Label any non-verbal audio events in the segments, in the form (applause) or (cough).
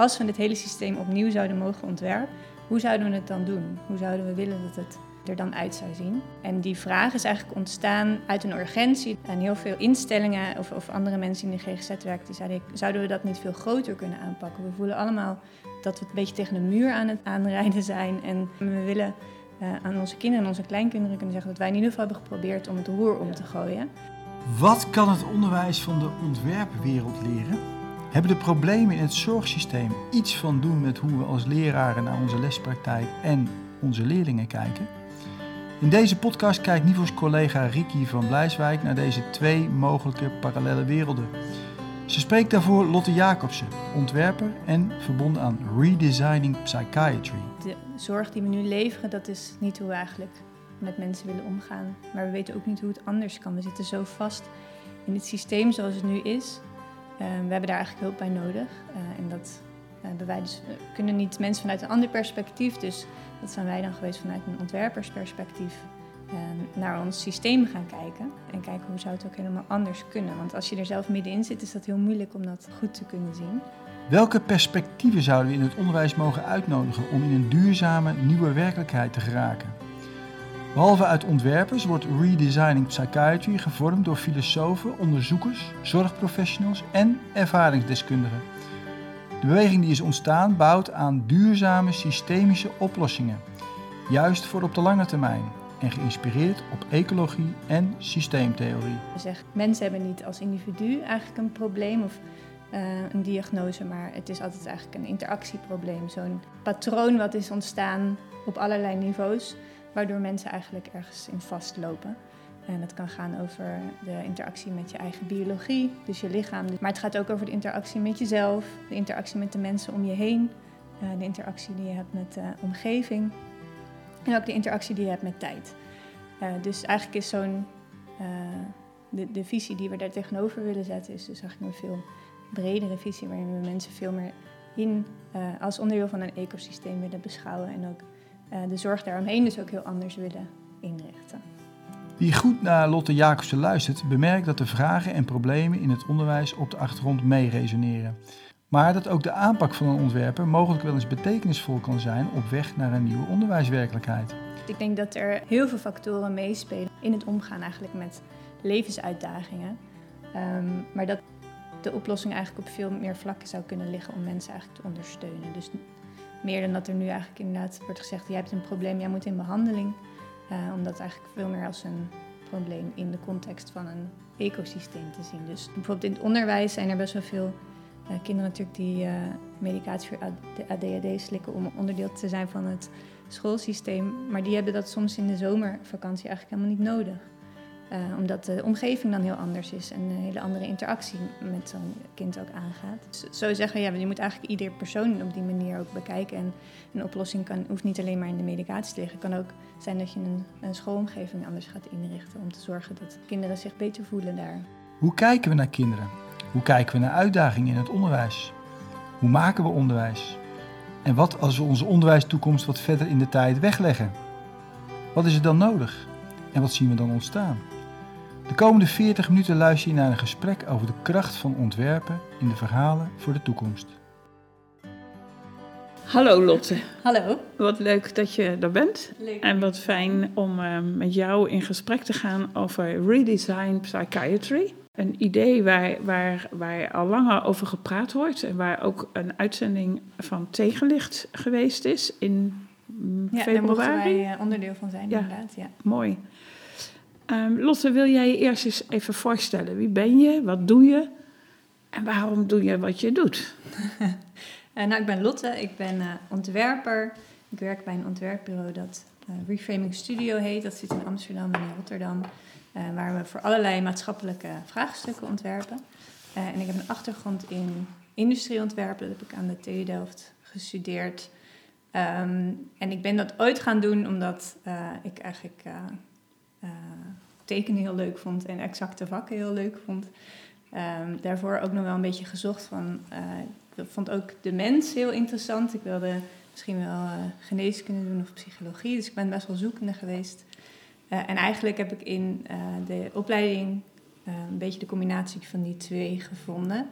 als we het hele systeem opnieuw zouden mogen ontwerpen, hoe zouden we het dan doen? Hoe zouden we willen dat het er dan uit zou zien? En die vraag is eigenlijk ontstaan uit een urgentie. En heel veel instellingen of, of andere mensen in de GGZ werken, die zeiden, zouden we dat niet veel groter kunnen aanpakken? We voelen allemaal dat we een beetje tegen de muur aan het aanrijden zijn. En we willen uh, aan onze kinderen en onze kleinkinderen kunnen zeggen dat wij in ieder geval hebben geprobeerd om het roer om te gooien. Wat kan het onderwijs van de ontwerpwereld leren? Hebben de problemen in het zorgsysteem iets van doen met hoe we als leraren naar onze lespraktijk en onze leerlingen kijken? In deze podcast kijkt Nivo's collega Riki van Blijswijk naar deze twee mogelijke parallele werelden. Ze spreekt daarvoor Lotte Jacobsen, ontwerper en verbonden aan Redesigning Psychiatry. De zorg die we nu leveren, dat is niet hoe we eigenlijk met mensen willen omgaan. Maar we weten ook niet hoe het anders kan. We zitten zo vast in het systeem zoals het nu is. Ehm, we hebben daar eigenlijk hulp bij nodig. Uh, en dat hebben wij dus, we kunnen niet mensen vanuit een ander perspectief. Dus dat zijn wij dan geweest vanuit een ontwerpersperspectief. Ehm, naar ons systeem gaan kijken. En kijken hoe zou het ook helemaal anders kunnen. Want als je er zelf middenin zit, is dat heel moeilijk om dat goed te kunnen zien. Welke perspectieven zouden we in het onderwijs mogen uitnodigen om in een duurzame nieuwe werkelijkheid te geraken? Behalve uit ontwerpers wordt Redesigning Psychiatry gevormd door filosofen, onderzoekers, zorgprofessionals en ervaringsdeskundigen. De beweging die is ontstaan bouwt aan duurzame systemische oplossingen, juist voor op de lange termijn en geïnspireerd op ecologie en systeemtheorie. Zeggen, mensen hebben niet als individu eigenlijk een probleem of uh, een diagnose, maar het is altijd eigenlijk een interactieprobleem. Zo'n patroon wat is ontstaan op allerlei niveaus waardoor mensen eigenlijk ergens in vastlopen. En dat kan gaan over de interactie met je eigen biologie, dus je lichaam. Maar het gaat ook over de interactie met jezelf, de interactie met de mensen om je heen, eh, de interactie die je hebt met de omgeving en ook de interactie die je hebt met tijd. Uh, dus eigenlijk is zo'n, uh, de, de visie die we daar tegenover willen zetten, is dus eigenlijk een veel bredere visie waarin we mensen veel meer in als onderdeel van een ecosysteem willen beschouwen en ook de zorg daaromheen dus ook heel anders willen inrichten. Wie goed naar Lotte Jacobsen luistert, bemerkt dat de vragen en problemen in het onderwijs op de achtergrond mee resoneren. Maar dat ook de aanpak van een ontwerper mogelijk wel eens betekenisvol kan zijn op weg naar een nieuwe onderwijswerkelijkheid. Ik denk dat er heel veel factoren meespelen in het omgaan eigenlijk met levensuitdagingen. Um, maar dat de oplossing eigenlijk op veel meer vlakken zou kunnen liggen om mensen eigenlijk te ondersteunen. Dus meer dan dat er nu eigenlijk inderdaad wordt gezegd, jij hebt een probleem, jij moet in behandeling. Uh, om dat eigenlijk veel meer als een probleem in de context van een ecosysteem te zien. Dus bijvoorbeeld in het onderwijs zijn er best wel veel uh, kinderen natuurlijk die uh, medicatie voor ADHD slikken om onderdeel te zijn van het schoolsysteem. Maar die hebben dat soms in de zomervakantie eigenlijk helemaal niet nodig. Uh, omdat de omgeving dan heel anders is en een hele andere interactie met zo'n kind ook aangaat. Dus zo zeggen we, ja, je moet eigenlijk ieder persoon op die manier ook bekijken. En een oplossing kan, hoeft niet alleen maar in de medicatie te liggen. Het kan ook zijn dat je een, een schoolomgeving anders gaat inrichten om te zorgen dat kinderen zich beter voelen daar. Hoe kijken we naar kinderen? Hoe kijken we naar uitdagingen in het onderwijs? Hoe maken we onderwijs? En wat als we onze onderwijstoekomst wat verder in de tijd wegleggen? Wat is er dan nodig? En wat zien we dan ontstaan? De komende 40 minuten luister je naar een gesprek over de kracht van ontwerpen in de verhalen voor de toekomst. Hallo Lotte. Hallo. Wat leuk dat je er bent. Leuk. En wat fijn om uh, met jou in gesprek te gaan over Redesign Psychiatry. Een idee waar, waar, waar al langer over gepraat wordt en waar ook een uitzending van tegenlicht geweest is in ja, februari. daar mochten wij uh, onderdeel van zijn, Ja. inderdaad. Ja. Mooi. Ehm, Lotte, wil jij je eerst eens even voorstellen? Wie ben je? Wat doe je? En waarom doe je wat je doet? Uh, (laughs) nou, ik ben Lotte, ik ben uh, ontwerper. Ik werk bij een ontwerpbureau dat uh, Reframing Studio heet. Dat zit in Amsterdam en in Rotterdam. eh, waar we voor allerlei maatschappelijke vraagstukken ontwerpen. Eh, en ik heb een achtergrond in industrieontwerpen. Dat heb ik aan de TU Delft gestudeerd. Ehm, en ik ben dat ooit gaan doen omdat eh, ik eigenlijk eh, eh, tekenen heel leuk vond en exacte vakken heel leuk vond. Ehm, daarvoor ook nog wel een beetje gezocht van. eh, ik vond ook de mens heel interessant. Ik wilde misschien wel eh, geneeskunde doen of psychologie. Dus ik ben best wel zoekende geweest. Eh, en eigenlijk heb ik in de opleiding een beetje de combinatie van die twee gevonden.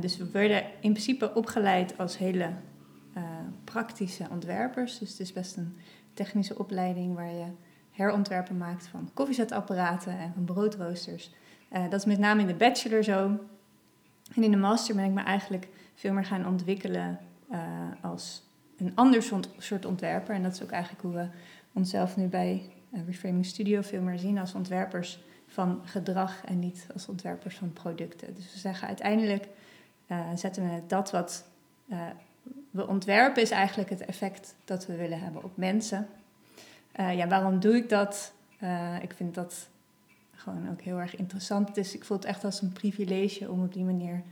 Dus we werden in principe opgeleid als hele praktische ontwerpers. Dus het is best een technische opleiding waar je herontwerpen maakt van koffiezetapparaten en van broodroosters. Uh, dat is met name in de bachelor zo. En in de master ben ik me eigenlijk veel meer gaan ontwikkelen als een ander soort ontwerper. En dat is ook eigenlijk hoe we onszelf nu bij Reframing Studio veel meer zien als ontwerpers van gedrag en niet als ontwerpers van producten. Dus we zeggen uiteindelijk zetten we dat wat we ontwerpen, is eigenlijk het effect dat we willen hebben op mensen. Uh, ja, waarom doe ik dat? ik vind dat gewoon ook heel erg interessant. Dus ik voel het echt als een privilege om op die manier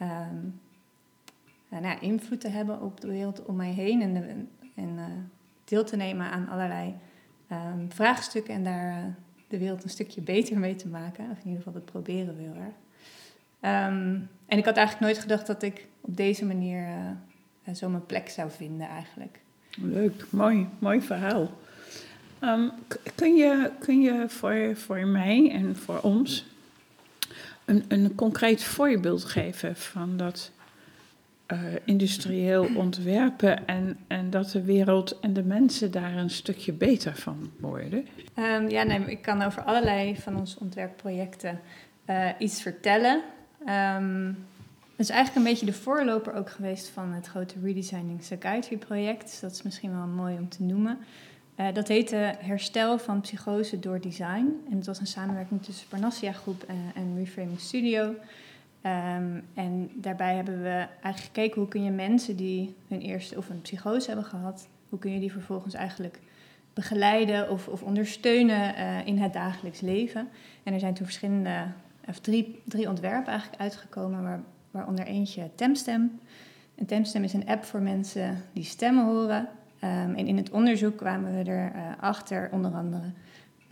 um, nou, invloed te hebben op de wereld om mij heen en, en deel te nemen aan allerlei um, vraagstukken en daar de wereld een stukje beter mee te maken. Of in ieder geval dat proberen erg. Um, en ik had eigenlijk nooit gedacht dat ik op deze manier zo mijn plek zou vinden eigenlijk. Leuk, mooi, mooi verhaal. Um, kun je, kun je voor, voor mij en voor ons een, een concreet voorbeeld geven van dat uh, industrieel ontwerpen en, en dat de wereld en de mensen daar een stukje beter van worden? Um, ja, nee, ik kan over allerlei van onze ontwerpprojecten uh, iets vertellen. Um, het is eigenlijk een beetje de voorloper ook geweest van het grote Redesigning Psychiatry project. Dus dat is misschien wel mooi om te noemen. Uh, dat heette Herstel van Psychose door Design. En het was een samenwerking tussen Parnassia Groep en, en Reframing Studio. Um, en daarbij hebben we eigenlijk gekeken hoe kun je mensen die hun eerste of een psychose hebben gehad, hoe kun je die vervolgens eigenlijk begeleiden of, of ondersteunen uh, in het dagelijks leven. En er zijn toen verschillende of drie, drie ontwerpen eigenlijk uitgekomen, waar, waaronder eentje Temstem. En Temstem is een app voor mensen die stemmen horen. Um, en in het onderzoek kwamen we erachter, uh, onder andere,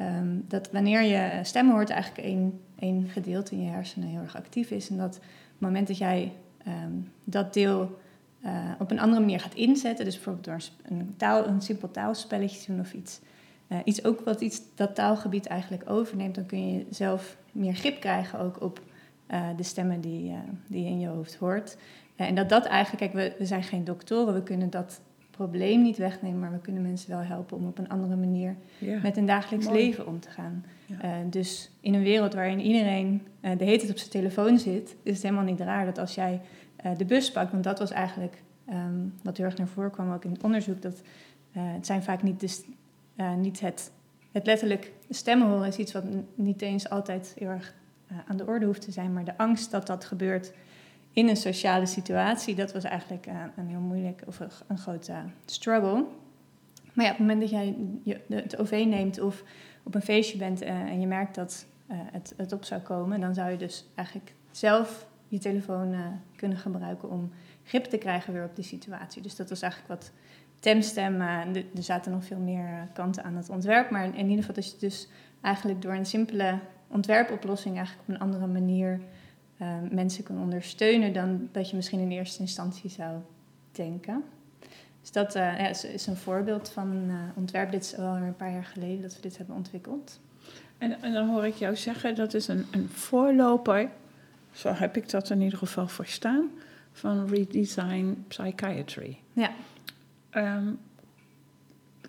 um, dat wanneer je stemmen hoort, eigenlijk één, één gedeelte in je hersenen heel erg actief is. En dat op het moment dat jij um, dat deel uh, op een andere manier gaat inzetten, dus bijvoorbeeld door een, taal, een simpel taalspelletje doen of iets, uh, iets ook wat iets dat taalgebied eigenlijk overneemt, dan kun je zelf meer grip krijgen ook op de stemmen die, die je in je hoofd hoort. En dat dat eigenlijk, kijk, we, we zijn geen doktoren, we kunnen dat probleem niet wegnemen, maar we kunnen mensen wel helpen om op een andere manier met hun dagelijks Mooi. leven om te gaan. Ja. dus in een wereld waarin iedereen de hele tijd op zijn telefoon zit, is het helemaal niet raar dat als jij de bus pakt, want dat was eigenlijk um, wat heel erg naar voren kwam ook in het onderzoek, dat het zijn vaak niet, de, niet het het letterlijk stemmen horen is iets wat niet eens altijd heel erg aan de orde hoeft te zijn, maar de angst dat dat gebeurt in een sociale situatie, dat was eigenlijk uh, een heel moeilijk of een, grote struggle. Maar ja, op het moment dat jij het OV neemt of op een feestje bent uh, en je merkt dat het, het op zou komen, dan zou je dus eigenlijk zelf je telefoon kunnen gebruiken om grip te krijgen weer op die situatie. Dus dat was eigenlijk wat temstem. Er zaten nog veel meer kanten aan het ontwerp. Maar in, ieder geval dat je dus eigenlijk door een simpele ontwerpoplossing eigenlijk op een andere manier uh, mensen kan ondersteunen dan dat je misschien in eerste instantie zou denken. Dus dat ja, is, is, een voorbeeld van een ontwerp. Dit is al een paar jaar geleden dat we dit hebben ontwikkeld. En, en dan hoor ik jou zeggen, dat is een, een voorloper, zo heb ik dat in ieder geval verstaan, van Redesign Psychiatry. Ja. Um,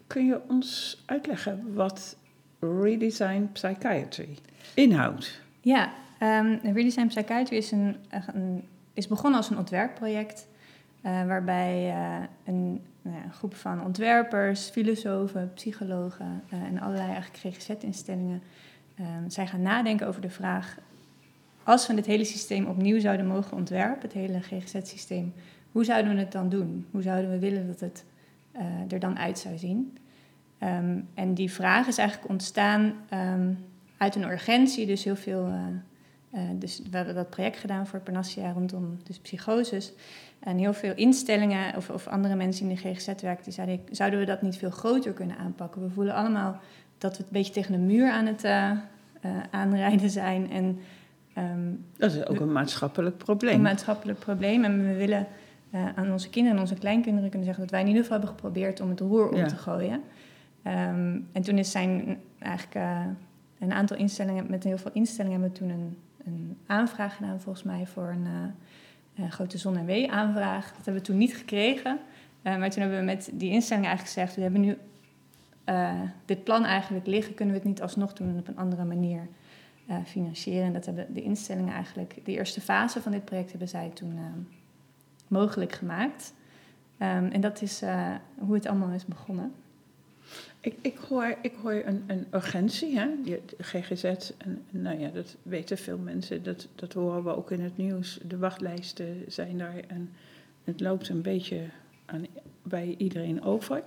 kun je ons uitleggen wat Redesign Psychiatry inhoudt? Ja, um, Redesign Psychiatry is, een, een, is begonnen als een ontwerpproject. Uh, waarbij uh, een, nou ja, groep van ontwerpers, filosofen, psychologen en allerlei GGZ-instellingen um, zijn gaan nadenken over de vraag: als we dit hele systeem opnieuw zouden mogen ontwerpen, het hele GGZ-systeem, hoe zouden we het dan doen? Hoe zouden we willen dat het er dan uit zou zien. Um, en die vraag is eigenlijk ontstaan uit een urgentie. Dus heel veel. Uh, uh, dus we hebben dat project gedaan voor Panassia rondom dus psychoses. En heel veel instellingen of, of andere mensen in de GGZ werken, die zeiden: zouden we dat niet veel groter kunnen aanpakken? We voelen allemaal dat we een beetje tegen een muur aan het aanrijden zijn. En, um, dat is ook een maatschappelijk probleem. Een maatschappelijk probleem. En we willen aan onze kinderen en onze kleinkinderen kunnen zeggen dat wij in ieder geval hebben geprobeerd om het roer om ja. te gooien. Um, en toen is zijn eigenlijk een aantal instellingen, met heel veel instellingen hebben we toen een, een, aanvraag gedaan volgens mij voor een, uh, grote zon- en wee-aanvraag. Dat hebben we toen niet gekregen. maar toen hebben we met die instelling eigenlijk gezegd... we hebben nu dit plan eigenlijk liggen... kunnen we het niet alsnog doen op een andere manier financieren. En dat hebben de instellingen eigenlijk... de eerste fase van dit project hebben zij toen mogelijk gemaakt... Um, en dat is hoe het allemaal is begonnen. Ik, ik, hoor, ik hoor een, een urgentie, hè? De GGZ, en, nou ja, dat weten veel mensen, dat, dat horen we ook in het nieuws. De wachtlijsten zijn daar en het loopt een beetje aan, bij iedereen over.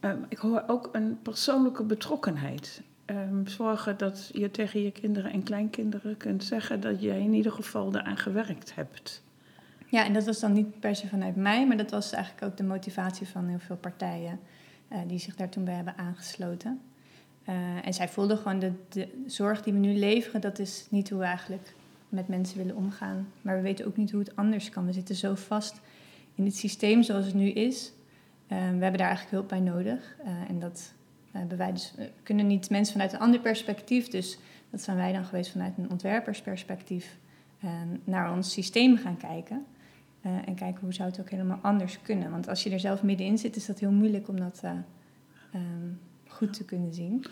Um, ik hoor ook een persoonlijke betrokkenheid. Um, zorgen dat je tegen je kinderen en kleinkinderen kunt zeggen dat jij in ieder geval eraan gewerkt hebt. Ja, en dat was dan niet per se vanuit mij, maar dat was eigenlijk ook de motivatie van heel veel partijen die zich daar toen bij hebben aangesloten. Uh, en zij voelden gewoon de, de zorg die we nu leveren, dat is niet hoe we eigenlijk met mensen willen omgaan. Maar we weten ook niet hoe het anders kan. We zitten zo vast in het systeem zoals het nu is. Uh, we hebben daar eigenlijk hulp bij nodig. en dat hebben wij dus, kunnen niet mensen vanuit een ander perspectief, dus dat zijn wij dan geweest vanuit een ontwerpersperspectief, naar ons systeem gaan kijken. Uh, en kijken hoe zou het ook helemaal anders kunnen. Want als je er zelf middenin zit, is dat heel moeilijk om dat uh, um, goed te kunnen zien.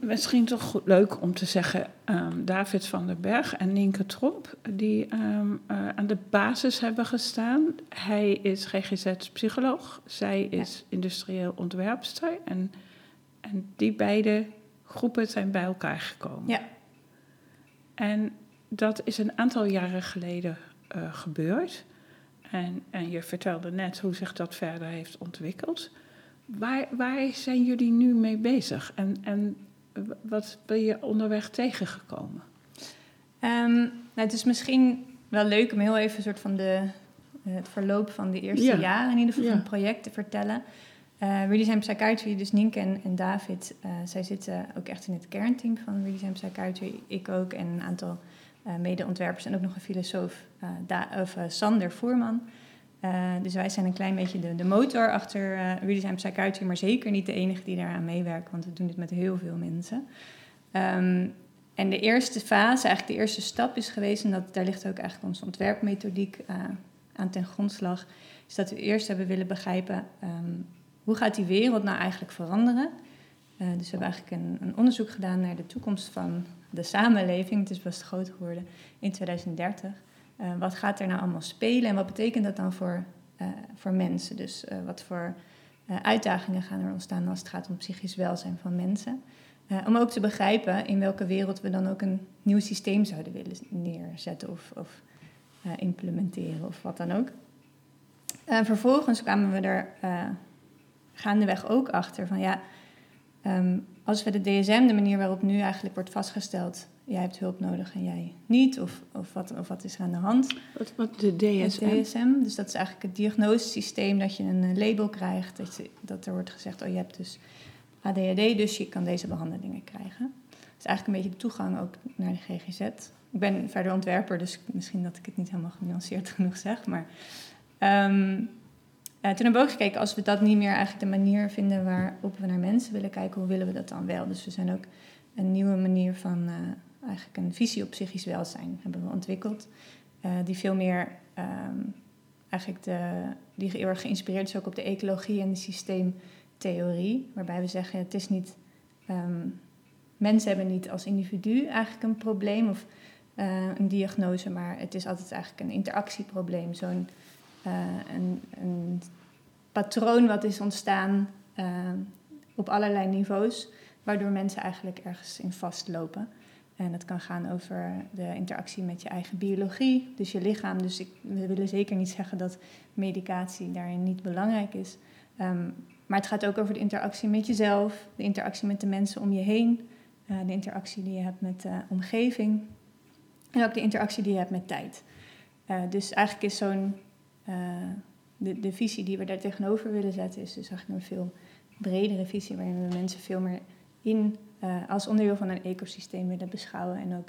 Misschien toch goed, leuk om te zeggen, um, David van den Berg en Nienke Tromp, die um, uh, aan de basis hebben gestaan. Hij is GGZ-psycholoog, zij is ja. industrieel ontwerpster. En, en die beide groepen zijn bij elkaar gekomen. Ja. En dat is een aantal jaren geleden uh, gebeurd. En, en je vertelde net hoe zich dat verder heeft ontwikkeld. Waar, waar zijn jullie nu mee bezig en, en wat ben je onderweg tegengekomen? Um, nou, het is misschien wel leuk om heel even een soort van de, het verloop van de eerste ja. jaren in ieder geval ja. van het project te vertellen. Uh, Redesign Psychiatry, dus Nienke en, en David, uh, zij zitten ook echt in het kernteam van Redesign Psychiatry. Ik ook en een aantal mede-ontwerpers en ook nog een filosoof, uh, of, uh, Sander Voerman. dus wij zijn een klein beetje de, de motor achter uh, Redesign Psychiatry, maar zeker niet de enige die daaraan meewerken, want we doen dit met heel veel mensen. Um, en de eerste fase, eigenlijk de eerste stap is geweest, en dat, daar ligt ook eigenlijk onze ontwerpmethodiek aan ten grondslag, is dat we eerst hebben willen begrijpen um, hoe gaat die wereld nou eigenlijk veranderen. dus we hebben eigenlijk een, een onderzoek gedaan naar de toekomst van de samenleving, het is best groot geworden, in 2030. Uh, eh, wat gaat er nou allemaal spelen en wat betekent dat dan voor, uh, voor mensen? Dus uh, wat voor uitdagingen gaan er ontstaan als het gaat om psychisch welzijn van mensen? om ook te begrijpen in welke wereld we dan ook een nieuw systeem zouden willen neerzetten of, of implementeren of wat dan ook. vervolgens kwamen we er gaandeweg ook achter van ja, um, als we de DSM, de manier waarop nu eigenlijk wordt vastgesteld, jij hebt hulp nodig en jij niet, of, of, wat, of wat is er aan de hand? Wat, wat de DSM? Het DSM, dus dat is eigenlijk het diagnosesysteem dat je een label krijgt, dat, je, dat er wordt gezegd, oh je hebt dus ADHD, dus je kan deze behandelingen krijgen. Dat is eigenlijk een beetje de toegang ook naar de GGZ. Ik ben verder ontwerper, dus misschien dat ik het niet helemaal genuanceerd (laughs) genoeg zeg, maar... Um, uh, toen hebben we ook gekeken, als we dat niet meer eigenlijk de manier vinden waarop we naar mensen willen kijken, hoe willen we dat dan wel? Dus we zijn ook een nieuwe manier van uh, eigenlijk een visie op psychisch welzijn hebben we ontwikkeld. Uh, die veel meer um, eigenlijk de, die heel erg geïnspireerd is ook op de ecologie en de systeemtheorie. Waarbij we zeggen, het is niet, um, mensen hebben niet als individu eigenlijk een probleem of een diagnose, maar het is altijd eigenlijk een interactieprobleem. Zo'n uh, een, een, patroon wat is ontstaan uh, op allerlei niveaus, waardoor mensen eigenlijk ergens in vastlopen. En dat kan gaan over de interactie met je eigen biologie, dus je lichaam. Dus ik, we willen zeker niet zeggen dat medicatie daarin niet belangrijk is. Um, maar het gaat ook over de interactie met jezelf, de interactie met de mensen om je heen, uh, de interactie die je hebt met de omgeving en ook de interactie die je hebt met tijd. Dus eigenlijk is zo'n uh, de, visie die we daar tegenover willen zetten is dus eigenlijk een veel bredere visie waarin we mensen veel meer in uh, als onderdeel van een ecosysteem willen beschouwen en ook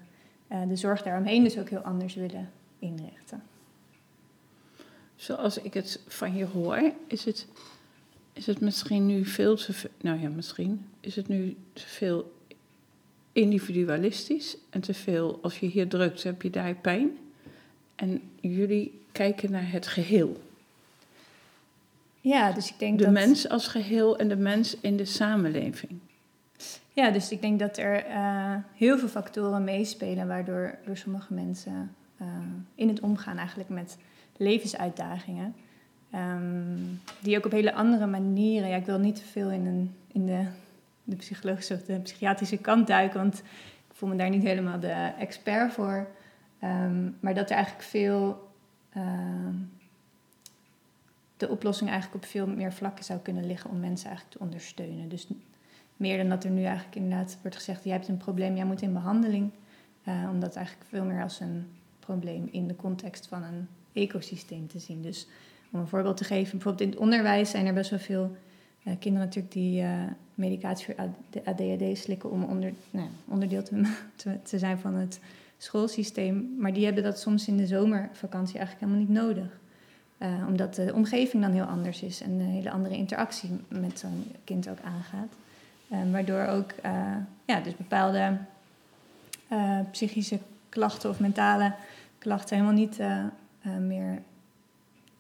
uh, de zorg daaromheen dus ook heel anders willen inrichten. Zoals ik het van je hoor, is het, is het misschien nu veel te veel, nou ja, misschien is het nu te veel individualistisch en te veel, als je hier drukt, heb je daar pijn. En jullie kijken naar het geheel. Ja, dus ik denk de dat... mens als geheel en de mens in de samenleving. Ja, dus ik denk dat er uh, heel veel factoren meespelen waardoor door sommige mensen uh, in het omgaan eigenlijk met levensuitdagingen. Um, die ook op hele andere manieren. Ja, ik wil niet te veel in, een, in de, de psychologische of de psychiatrische kant duiken, want ik voel me daar niet helemaal de expert voor. Um, maar dat er eigenlijk veel. Uh, de oplossing eigenlijk op veel meer vlakken zou kunnen liggen om mensen eigenlijk te ondersteunen. Dus meer dan dat er nu eigenlijk inderdaad wordt gezegd: jij hebt een probleem, jij moet in behandeling. Uh, om dat eigenlijk veel meer als een probleem in de context van een ecosysteem te zien. Dus om een voorbeeld te geven, bijvoorbeeld in het onderwijs zijn er best wel veel uh, kinderen natuurlijk die uh, medicatie voor ADHD slikken om onder, nou, onderdeel (laughs) te, zijn van het schoolsysteem. Maar die hebben dat soms in de zomervakantie eigenlijk helemaal niet nodig. Uh, omdat de omgeving dan heel anders is en een hele andere interactie met zo'n kind ook aangaat. waardoor ook ja, dus bepaalde psychische klachten of mentale klachten helemaal niet meer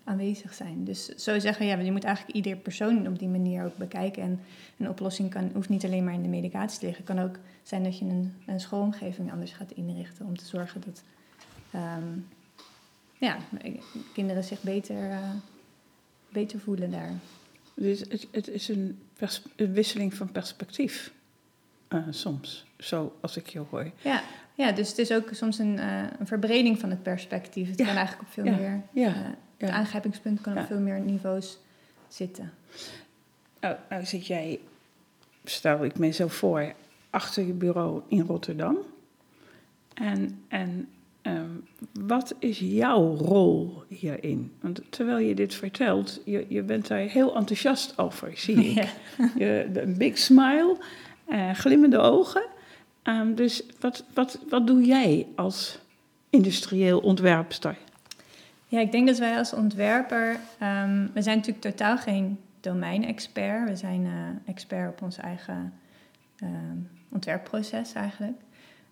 aanwezig zijn. Dus zo zeggen, ja, je moet eigenlijk ieder persoon op die manier ook bekijken. En een oplossing kan, hoeft niet alleen maar in de medicatie te liggen. Het kan ook zijn dat je een, een schoolomgeving anders gaat inrichten om te zorgen dat um, ja, kinderen zich beter, uh, beter voelen daar. Dus het, het is een, een, wisseling van perspectief uh, soms, zo als ik je hoor. Ja, ja, dus het is ook soms een, uh, een verbreding van het perspectief. Het ja. kan eigenlijk op veel ja. meer ja het aangrijpingspunt kan op veel meer niveaus zitten. Nou, nou zit jij, stel ik me zo voor, achter je bureau in Rotterdam. En, en um, wat is jouw rol hierin? Want terwijl je dit vertelt, je, je bent daar heel enthousiast over, zie ik. (laughs) Ja. Je, een big smile, uh, glimmende ogen. Um, dus wat, wat, wat doe jij als industrieel ontwerpster? Ja, ik denk dat wij als ontwerper, um, we zijn natuurlijk totaal geen domeinexpert. We zijn uh, expert op ons eigen um, ontwerpproces eigenlijk.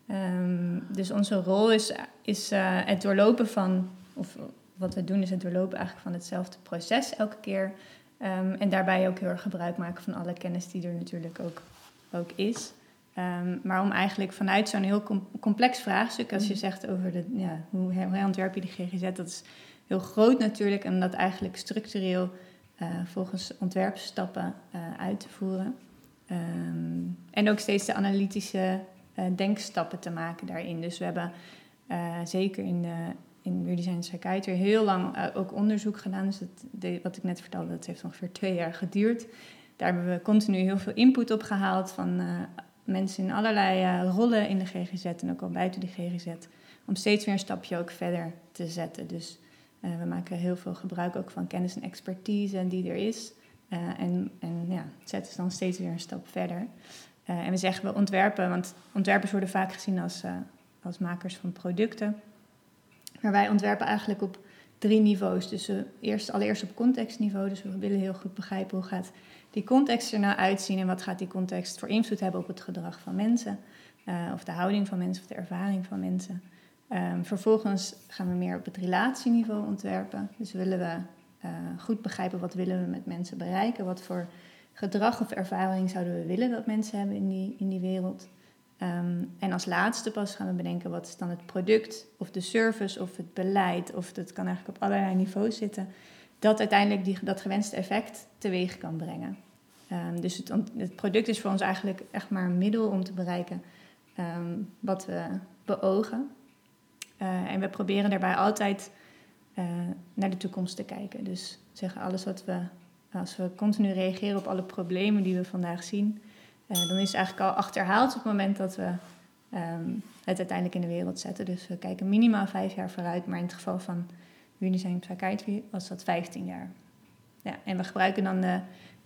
Um, dus onze rol is, is uh, het doorlopen van, of wat we doen is het doorlopen eigenlijk van hetzelfde proces elke keer. en daarbij ook heel erg gebruik maken van alle kennis die er natuurlijk ook, ook is. maar om eigenlijk vanuit zo'n heel complex vraagstuk, als je mm. zegt over de, ja, hoe, hoe ontwerp je de GGZ, dat is heel groot natuurlijk en dat eigenlijk structureel uh, volgens ontwerpstappen uh, uit te voeren. Um, en ook steeds de analytische uh, denkstappen te maken daarin. Dus we hebben zeker in, de, in Redesign Psychiatry heel lang ook onderzoek gedaan. Dus wat ik net vertelde, dat heeft ongeveer twee jaar geduurd. Daar hebben we continu heel veel input op gehaald van mensen in allerlei rollen in de GGZ en ook al buiten de GGZ. Om steeds weer een stapje ook verder te zetten. Dus uh, we maken heel veel gebruik ook van kennis en expertise die er is. Uh, en en ja, zetten ze dan steeds weer een stap verder. Uh, en we zeggen we ontwerpen, want ontwerpers worden vaak gezien als, als makers van producten. Maar wij ontwerpen eigenlijk op drie niveaus. Dus eerst, allereerst op contextniveau. Dus we willen heel goed begrijpen hoe gaat die context er nou uitzien en wat gaat die context voor invloed hebben op het gedrag van mensen. Of de houding van mensen of de ervaring van mensen. Um, vervolgens gaan we meer op het relatieniveau ontwerpen. Dus willen we uh, goed begrijpen wat willen we met mensen bereiken, wat voor gedrag of ervaring zouden we willen dat mensen hebben in die, in die wereld. Um, en als laatste pas gaan we bedenken wat is dan het product of de service of het beleid, of dat kan eigenlijk op allerlei niveaus zitten, dat uiteindelijk die, dat gewenste effect teweeg kan brengen. Um, dus het, het, product is voor ons eigenlijk echt maar een middel om te bereiken wat we beogen. Uh, en we proberen daarbij altijd uh, naar de toekomst te kijken. Dus zeggen alles wat we, als we continu reageren op alle problemen die we vandaag zien, uh, dan is het eigenlijk al achterhaald op het moment dat we um, het uiteindelijk in de wereld zetten. Dus we kijken minimaal vijf jaar vooruit, maar in het geval van Unizijn Psychiatry was dat 15 jaar. Ja, en we gebruiken dan de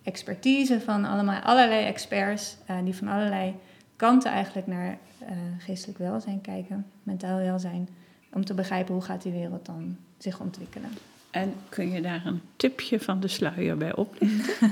expertise van allemaal, allerlei experts die van allerlei kanten eigenlijk naar geestelijk welzijn kijken, mentaal welzijn om te begrijpen hoe gaat die wereld dan zich ontwikkelen. En kun je daar een tipje van de sluier bij oplichten? (laughs)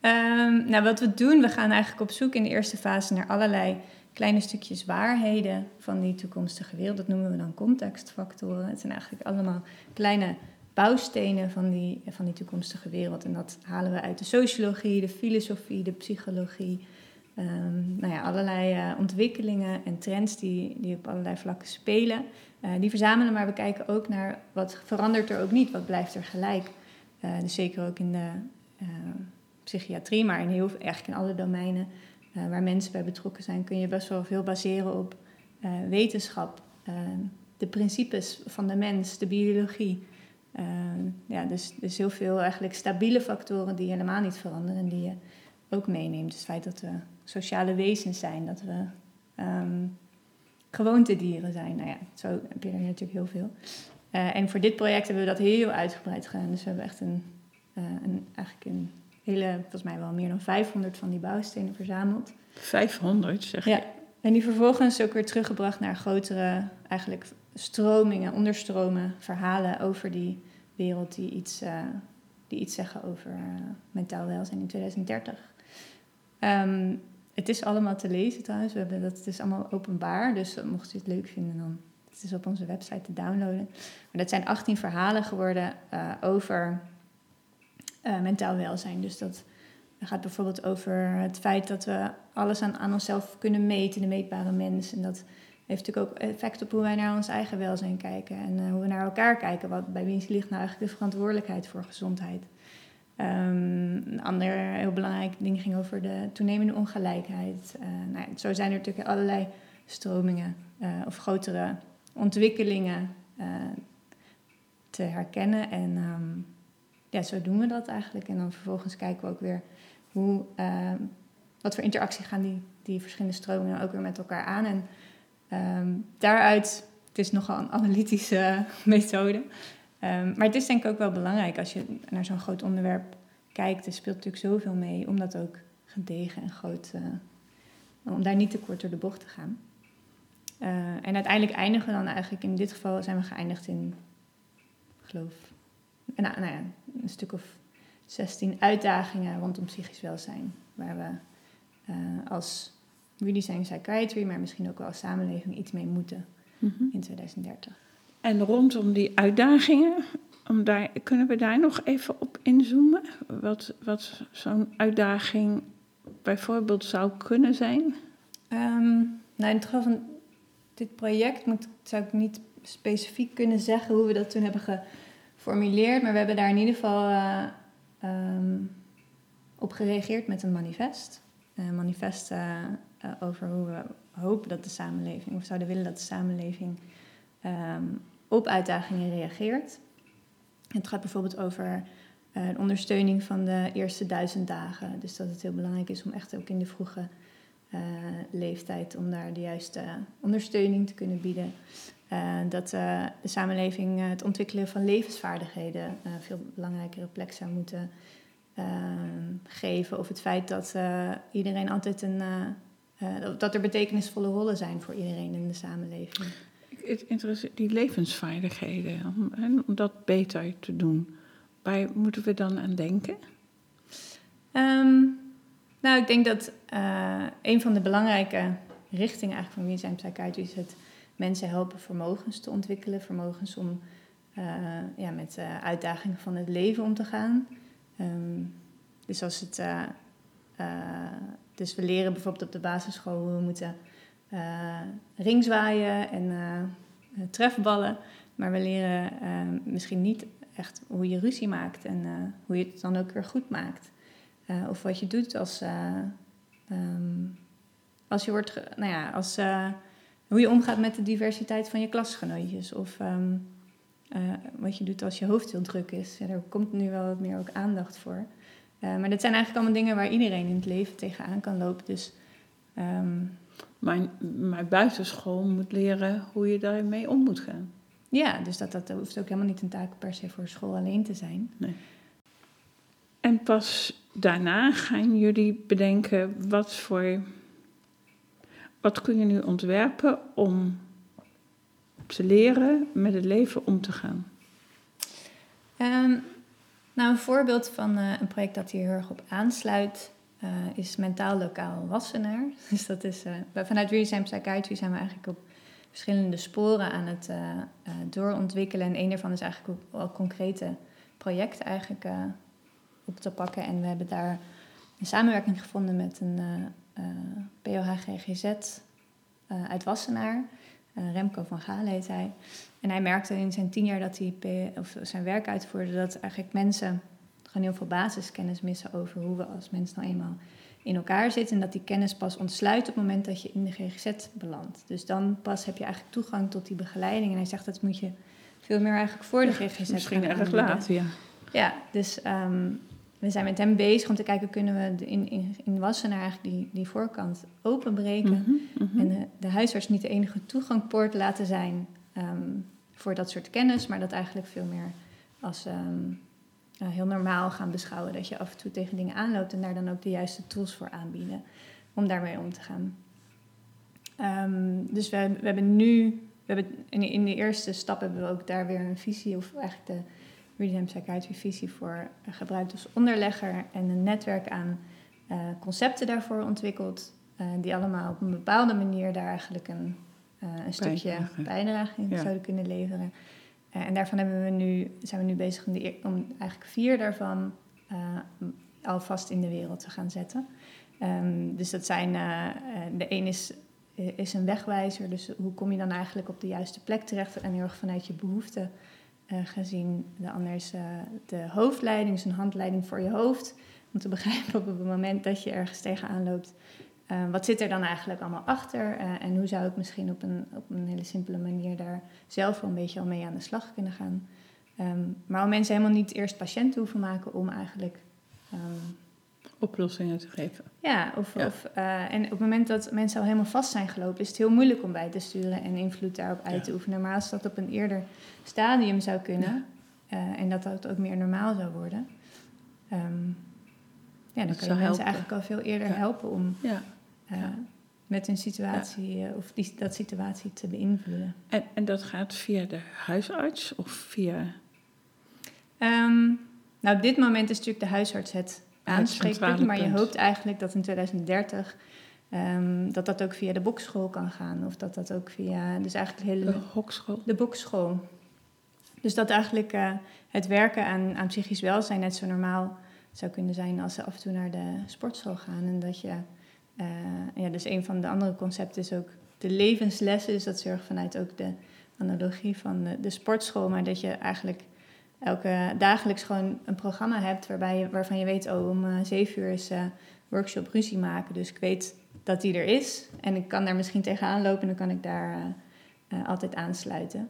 um, nou, wat we doen, we gaan eigenlijk op zoek in de eerste fase naar allerlei kleine stukjes waarheden van die toekomstige wereld. Dat noemen we dan contextfactoren. Het zijn eigenlijk allemaal kleine bouwstenen van die, van die toekomstige wereld. En dat halen we uit de sociologie, de filosofie, de psychologie. Um, nou ja, allerlei uh, ontwikkelingen en trends die, die op allerlei vlakken spelen. Uh, die verzamelen, maar we kijken ook naar wat verandert er ook niet, wat blijft er gelijk. Uh, dus zeker ook in de psychiatrie, maar in heel, eigenlijk in alle domeinen waar mensen bij betrokken zijn, kun je best wel veel baseren op wetenschap, de principes van de mens, de biologie. ja, dus, dus heel veel eigenlijk stabiele factoren die helemaal niet veranderen en die je ook meeneemt. Dus het feit dat we sociale wezens zijn, dat we um, gewoontedieren zijn. Nou ja, zo heb je er natuurlijk heel veel. Uh, en voor dit project hebben we dat heel uitgebreid gedaan. Dus we hebben echt een, uh, een, eigenlijk een hele, volgens mij wel meer dan 500 van die bouwstenen verzameld. 500, zeg je? Ja, en die vervolgens ook weer teruggebracht naar grotere, eigenlijk stromingen, onderstromen, verhalen over die wereld die iets, uh, die iets zeggen over mentaal welzijn in 2030. Um, het is allemaal te lezen trouwens. We hebben dat, het is allemaal openbaar. Dus mocht u het leuk vinden, dan het is op onze website te downloaden. Maar dat zijn 18 verhalen geworden uh, over uh, mentaal welzijn. Dus dat gaat bijvoorbeeld over het feit dat we alles aan, onszelf kunnen meten, de meetbare mens. En dat heeft natuurlijk ook effect op hoe wij naar ons eigen welzijn kijken. En uh, hoe we naar elkaar kijken. Wat, bij wie ligt nou eigenlijk de verantwoordelijkheid voor gezondheid? Um, een ander heel belangrijk ding ging over de toenemende ongelijkheid. Uh, nou ja, zo zijn er natuurlijk allerlei stromingen uh, of grotere ontwikkelingen uh, te herkennen. En um, ja, zo doen we dat eigenlijk. En dan vervolgens kijken we ook weer hoe, wat voor interactie gaan die, die verschillende stromingen ook weer met elkaar aan. En um, daaruit, het is nogal een analytische (laughs) methode. Um, maar het is denk ik ook wel belangrijk als je naar zo'n groot onderwerp kijkt. Er speelt natuurlijk zoveel mee om dat ook gedegen en groot, uh, om daar niet te kort door de bocht te gaan. Uh, en uiteindelijk eindigen we dan eigenlijk, in dit geval zijn we geëindigd in, geloof, nou, nou ja, een stuk of 16 uitdagingen rondom psychisch welzijn. Waar we uh, als redesign psychiatry, maar misschien ook wel als samenleving iets mee moeten mm -hmm. in 2030. En rondom die uitdagingen, om kunnen we daar nog even op inzoomen? Wat, wat zo'n uitdaging bijvoorbeeld zou kunnen zijn? Um, nou, in het geval van dit project zou ik niet specifiek kunnen zeggen hoe we dat toen hebben geformuleerd, maar we hebben daar in ieder geval uh, um, op gereageerd met een manifest. Een manifest uh, uh, over hoe we hopen dat de samenleving, of zouden willen dat de samenleving um, op uitdagingen reageert. Het gaat bijvoorbeeld over de ondersteuning van de eerste duizend dagen. Dus dat het heel belangrijk is om echt ook in de vroege uh, leeftijd om daar de juiste ondersteuning te kunnen bieden. Uh, dat de samenleving het ontwikkelen van levensvaardigheden een veel belangrijkere plek zou moeten geven. Of het feit dat iedereen altijd een. dat er betekenisvolle rollen zijn voor iedereen in de samenleving het die levensvaardigheden, om, om dat beter te doen. Waar moeten we dan aan denken? Um, nou, ik denk dat uh, een van de belangrijke richtingen eigenlijk van wie zijn psychiatrie is het mensen helpen vermogens te ontwikkelen, vermogens om uh, ja, met uh, uitdagingen van het leven om te gaan. Um, dus als het, dus we leren bijvoorbeeld op de basisschool hoe we moeten ringzwaaien en uh, trefballen. Maar we leren uh, misschien niet echt hoe je ruzie maakt en hoe je het dan ook weer goed maakt. of wat je doet als, um, als je wordt, nou ja, als, hoe je omgaat met de diversiteit van je klasgenootjes. Of um, wat je doet als je hoofd heel druk is. Ja, daar komt nu wel wat meer ook aandacht voor. maar dat zijn eigenlijk allemaal dingen waar iedereen in het leven tegenaan kan lopen. Dus um, mijn, mijn buitenschool moet leren hoe je daarmee om moet gaan. Ja, dus dat, dat hoeft ook helemaal niet een taak per se voor school alleen te zijn. Nee. En pas daarna gaan jullie bedenken wat voor. Wat kun je nu ontwerpen om te leren met het leven om te gaan? Um, nou, een voorbeeld van uh, een project dat hier heel erg op aansluit eh, is mentaal lokaal Wassenaar. (laughs) Dus dat is, uh, vanuit Redesign Psychiatry zijn we eigenlijk op verschillende sporen aan het uh, doorontwikkelen. En een daarvan is eigenlijk ook al concrete projecten eigenlijk op te pakken. En we hebben daar een samenwerking gevonden met een POH-GGZ uit Wassenaar. Remco van Gaal heet hij. En hij merkte in zijn tien jaar dat hij of zijn werk uitvoerde... dat eigenlijk mensen gewoon heel veel basiskennis missen over hoe we als mensen nou eenmaal in elkaar zitten. En dat die kennis pas ontsluit op het moment dat je in de GGZ belandt. Dus dan pas heb je eigenlijk toegang tot die begeleiding. En hij zegt dat moet je veel meer eigenlijk voor de GGZ Misschien erg laat, ja. Ja, dus ehm, we zijn met hem bezig om te kijken, kunnen we de, in, in, in Wassenaar eigenlijk die, die voorkant openbreken. Mhm, mhm. En de, de, huisarts niet de enige toegangpoort laten zijn ehm, voor dat soort kennis, maar dat eigenlijk veel meer als ehm, uh, heel normaal gaan beschouwen. Dat je af en toe tegen dingen aanloopt en daar dan ook de juiste tools voor aanbieden om daarmee om te gaan. Um, dus we, we, hebben nu, we hebben in, in de eerste stap hebben we ook daar weer een visie, of eigenlijk de Redesign Psychiatry visie voor gebruikt als onderlegger en een netwerk aan uh, concepten daarvoor ontwikkeld, uh, die allemaal op een bepaalde manier daar eigenlijk een, een stukje bijdrage in zouden kunnen leveren. Uh, en daarvan hebben we nu, zijn we nu bezig om, eigenlijk vier daarvan uh, alvast in de wereld te gaan zetten. Um, dus dat zijn, uh, de een is, is een wegwijzer, dus hoe kom je dan eigenlijk op de juiste plek terecht en heel erg vanuit je behoeften gezien. De ander is de hoofdleiding, dus een handleiding voor je hoofd, om te (laughs) begrijpen op het moment dat je ergens tegenaan loopt. Uh, wat zit er dan eigenlijk allemaal achter? Uh, en hoe zou ik misschien op een, op een hele simpele manier daar zelf wel een beetje al mee aan de slag kunnen gaan? Um, maar om mensen helemaal niet eerst patiënten hoeven maken om eigenlijk. Um, Oplossingen te geven. Ja, of, ja. of uh, en op het moment dat mensen al helemaal vast zijn gelopen, is het heel moeilijk om bij te sturen en invloed daarop uit ja. te oefenen. Maar als dat op een eerder stadium zou kunnen ja. en dat dat ook meer normaal zou worden, um, ja, dan dat je mensen helpen. eigenlijk al veel eerder helpen om uh, met een situatie ja. of die, dat situatie te beïnvloeden. En, en dat gaat via de huisarts of via. Um, nou, op dit moment is natuurlijk de huisarts het aanspreekpunt, maar je hoopt eigenlijk dat in 2030 um, ehm, dat dat ook via de bokschool kan gaan. Of dat dat ook via, dus eigenlijk hele... De hokschool? De bokschool. Dus dat eigenlijk uh, het werken aan, aan psychisch welzijn net zo normaal zou kunnen zijn als ze af en toe naar de sportschool gaan. En dat je uh, ja, dus een van de andere concepten is ook de levenslessen. Dus dat zorgt vanuit ook de analogie van de, sportschool. Maar dat je eigenlijk elke dagelijks gewoon een programma hebt waarbij waarvan je weet, oh, om uh, zeven uur is uh, workshop ruzie maken. Dus ik weet dat die er is. En ik kan daar misschien tegenaan lopen en dan kan ik daar altijd aansluiten.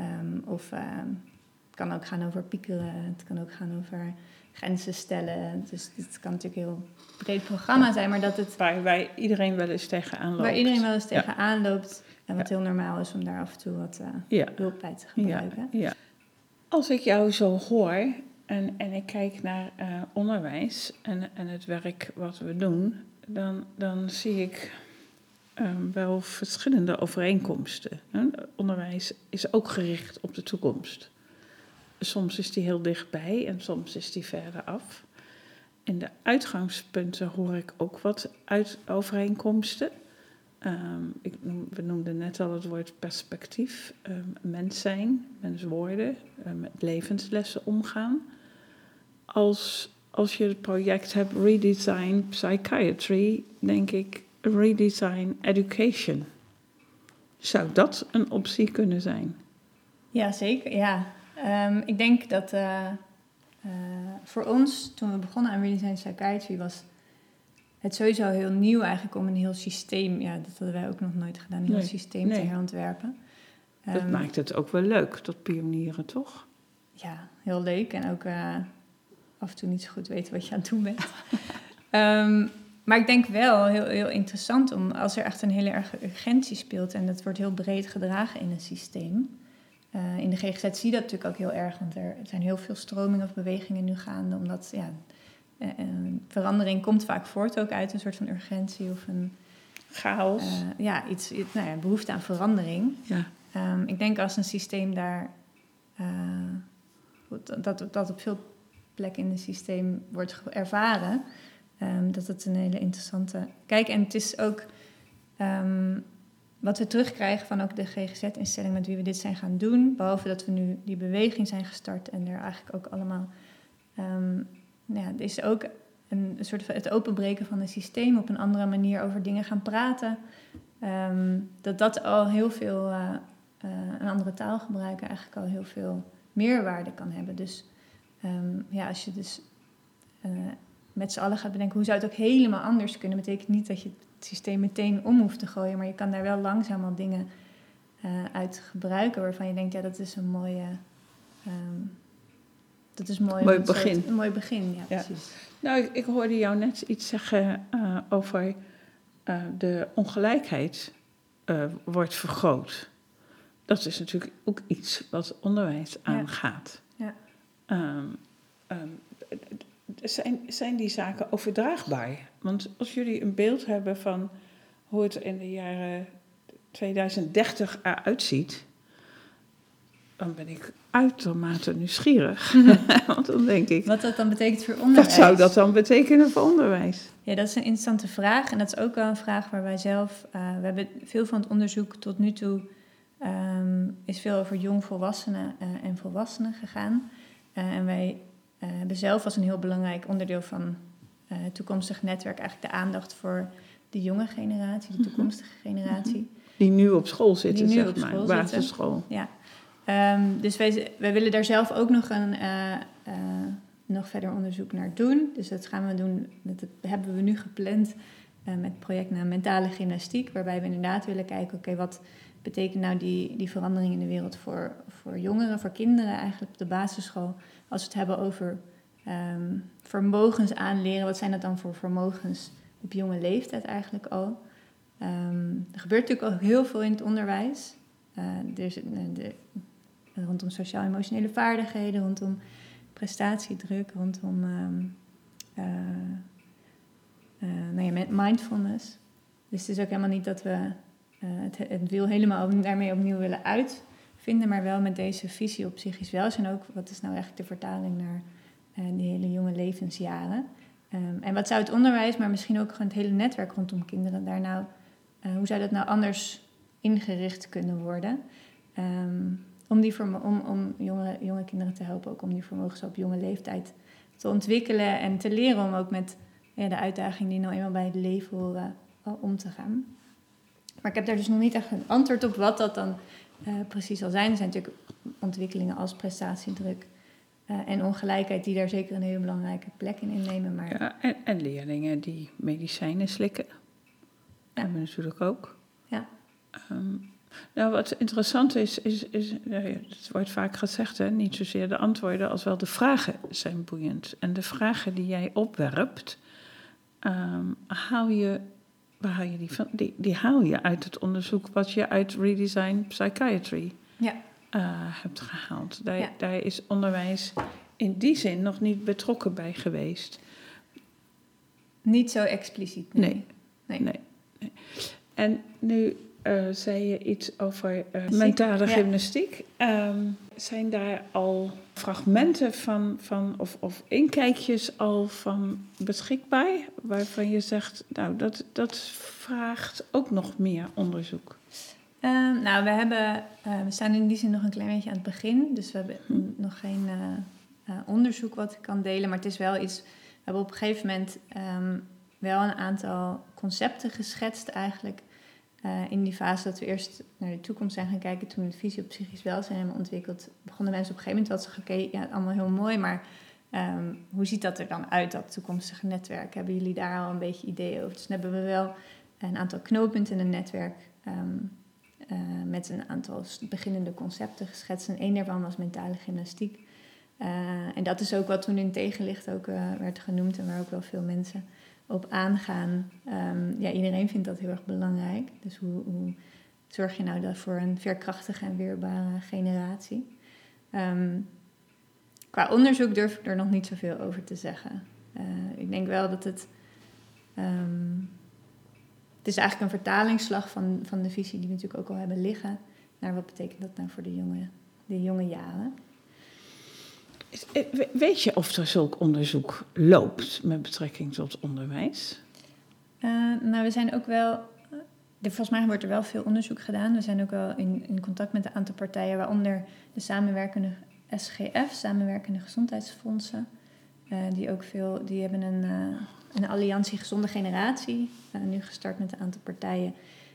Um, of het kan ook gaan over piekeren. Het kan ook gaan over grenzen stellen. Dus het kan natuurlijk een heel breed programma zijn, maar dat het... Waar, waar iedereen wel eens tegenaan loopt. Waar iedereen wel eens tegenaan loopt. En wat heel normaal is om daar af en toe wat uh, ja. hulp bij te gebruiken. Ja. Als ik jou zo hoor en, en ik kijk naar uh, onderwijs en, en het werk wat we doen, dan, dan zie ik um, wel verschillende overeenkomsten. Onderwijs is ook gericht op de toekomst. Soms is die heel dichtbij en soms is die verder af. In de uitgangspunten hoor ik ook wat uit overeenkomsten. Um, ik noem, we noemden net al het woord perspectief, um, mens zijn, mens worden, um, met levenslessen omgaan. Als, als je het project hebt Redesign Psychiatry, denk ik Redesign Education. Zou dat een optie kunnen zijn? Ja, zeker. Ja, Um, ik denk dat uh, uh, voor ons, toen we begonnen aan Redesign Psychiatry, was het sowieso heel nieuw eigenlijk om een heel systeem, ja, dat hadden wij ook nog nooit gedaan, een heel nee, systeem nee. te herontwerpen. Um, dat maakt het ook wel leuk, tot pionieren, toch? Ja, heel leuk en ook uh, af en toe niet zo goed weten wat je aan het doen bent. um, (laughs) maar ik denk wel heel, heel interessant om als er echt een hele erge urgentie speelt en dat wordt heel breed gedragen in een systeem. Uh, in de GGZ zie je dat natuurlijk ook heel erg, want er zijn heel veel stromingen of bewegingen nu gaande, omdat ja, uh, verandering komt vaak voort ook uit een soort van urgentie of een chaos. Ja, iets, iets, nou ja, behoefte aan verandering. Ja. Um, ik denk als een systeem daar, dat, dat op veel plekken in het systeem wordt ervaren, Ehm, dat het een hele interessante... Kijk, en het is ook... ehm, wat we terugkrijgen van ook de GGZ-instelling met wie we dit zijn gaan doen... behalve dat we nu die beweging zijn gestart... en er eigenlijk ook allemaal... ehm, nou ja, is ook een, een soort van het openbreken van het systeem... op een andere manier over dingen gaan praten... Ehm, dat dat al heel veel... eh, eh, een andere taal gebruiken eigenlijk al heel veel meerwaarde kan hebben. Dus ehm, ja, als je dus eh, met z'n allen gaat bedenken hoe zou het ook helemaal anders kunnen, betekent niet dat je het systeem meteen om hoeft te gooien, maar je kan daar wel langzaam al dingen eh, uit gebruiken waarvan je denkt, ja, dat is een mooie. ehm, dat is mooi. Mooi een soort- begin. een mooi begin, ja, Ja. precies. Nou, ik, ik hoorde jou net iets zeggen eh, over eh, de ongelijkheid wordt vergroot. Dat is natuurlijk ook iets wat onderwijs aangaat. Ja. Ehm, ehm, zijn, zijn die zaken overdraagbaar? Want als jullie een beeld hebben van hoe het in de jaren 2030 eruit ziet, dan ben ik uitermate nieuwsgierig. (laughs) Want dan denk ik, Wat dat dan betekent voor onderwijs. wat zou dat dan betekenen voor onderwijs? Ja, dat is een interessante vraag. En dat is ook wel een vraag waar wij zelf... eh, we hebben veel van het onderzoek tot nu toe... ehm, is veel over jongvolwassenen eh, en volwassenen gegaan. Eh, en wij hebben zelf als een heel belangrijk onderdeel van eh, het toekomstig netwerk... eigenlijk de aandacht voor de jonge generatie, de Mhm. toekomstige generatie. Die nu op school zitten, Die nu zeg op maar, basisschool. Ehm, dus wij, wij willen daar zelf ook nog, een, eh, eh, nog verder onderzoek naar doen. Dus dat gaan we doen, dat hebben we nu gepland eh, met het project naar mentale gymnastiek. Waarbij we inderdaad willen kijken, oké, wat betekent nou die, die verandering in de wereld voor, voor jongeren, voor kinderen eigenlijk op de basisschool. Als we het hebben over ehm, vermogens aanleren, wat zijn dat dan voor vermogens op jonge leeftijd eigenlijk al? Ehm, er gebeurt natuurlijk ook heel veel in het onderwijs. Eh, er is, rondom sociaal-emotionele vaardigheden, rondom prestatiedruk, rondom eh, nou ja, mindfulness. Dus het is ook helemaal niet dat we het, het wiel helemaal daarmee opnieuw willen uitvinden, maar wel met deze visie op psychisch welzijn ook. Wat is nou eigenlijk de vertaling naar eh, die hele jonge levensjaren? Ehm, en wat zou het onderwijs, maar misschien ook gewoon het hele netwerk rondom kinderen daar nou, eh, hoe zou dat nou anders ingericht kunnen worden? Ehm, om, die om, om jonge, jonge kinderen te helpen, ook om die vermogens op jonge leeftijd te ontwikkelen en te leren om ook met ja, de uitdagingen die nou eenmaal bij het leven horen al om te gaan. Maar ik heb daar dus nog niet echt een antwoord op wat dat dan eh, precies zal zijn. Er zijn natuurlijk ontwikkelingen als prestatiedruk eh, en ongelijkheid die daar zeker een hele belangrijke plek in innemen. Maar Ja, en, en leerlingen die medicijnen slikken. Ja. Hebben we natuurlijk ook. Ja. Ehm, nou, wat interessant is, is, is nou ja, het wordt vaak gezegd, hè, niet zozeer de antwoorden als wel de vragen zijn boeiend. En de vragen die jij opwerpt, ehm, haal je, waar haal je die van? Die, die haal je uit het onderzoek wat je uit Redesign Psychiatry Ja. eh, hebt gehaald. Daar, Ja. daar is onderwijs in die zin nog niet betrokken bij geweest. niet zo expliciet. Nee. Nee. Nee. nee. En nu eh, zei je iets over eh, mentale ja. gymnastiek. Ehm, zijn daar al fragmenten van, van of, of inkijkjes al van beschikbaar? Waarvan je zegt, nou, dat, dat vraagt ook nog meer onderzoek. Ehm, nou, we, hebben, eh, we staan in die zin nog een klein beetje aan het begin. Dus we hebben n- nog geen onderzoek wat ik kan delen. Maar het is wel iets... We hebben op een gegeven moment ehm, wel een aantal concepten geschetst eigenlijk. Eh, in die fase dat we eerst naar de toekomst zijn gaan kijken. Toen we de visie op psychisch welzijn hebben ontwikkeld... begonnen mensen op een gegeven moment wel te zeggen... oké, ja, allemaal heel mooi, maar... ehm, hoe ziet dat er dan uit, dat toekomstige netwerk? Hebben jullie daar al een beetje ideeën over? Dus dan hebben we wel een aantal knooppunten in een netwerk... ehm, eh, met een aantal beginnende concepten geschetst. En één daarvan was mentale gymnastiek. Eh, en dat is ook wat toen in tegenlicht ook werd genoemd en waar ook wel veel mensen op aangaan. Ehm, ja, iedereen vindt dat heel erg belangrijk. Dus hoe, hoe zorg je nou dat voor een veerkrachtige en weerbare generatie? Ehm, qua onderzoek durf ik er nog niet zoveel over te zeggen. Eh, ik denk wel dat het. ehm, het is eigenlijk een vertalingsslag van, van de visie die we natuurlijk ook al hebben liggen. Naar wat betekent dat nou voor de jonge, de jonge jaren? Eh, weet je of er zulk onderzoek loopt met betrekking tot onderwijs? Uh, nou, we zijn ook wel. De, volgens mij wordt er wel veel onderzoek gedaan. We zijn ook wel in, in contact met een aantal partijen, waaronder de samenwerkende SGF, samenwerkende gezondheidsfondsen. Uh, die ook veel, die hebben een, uh, een alliantie Gezonde Generatie, nu gestart met een aantal partijen.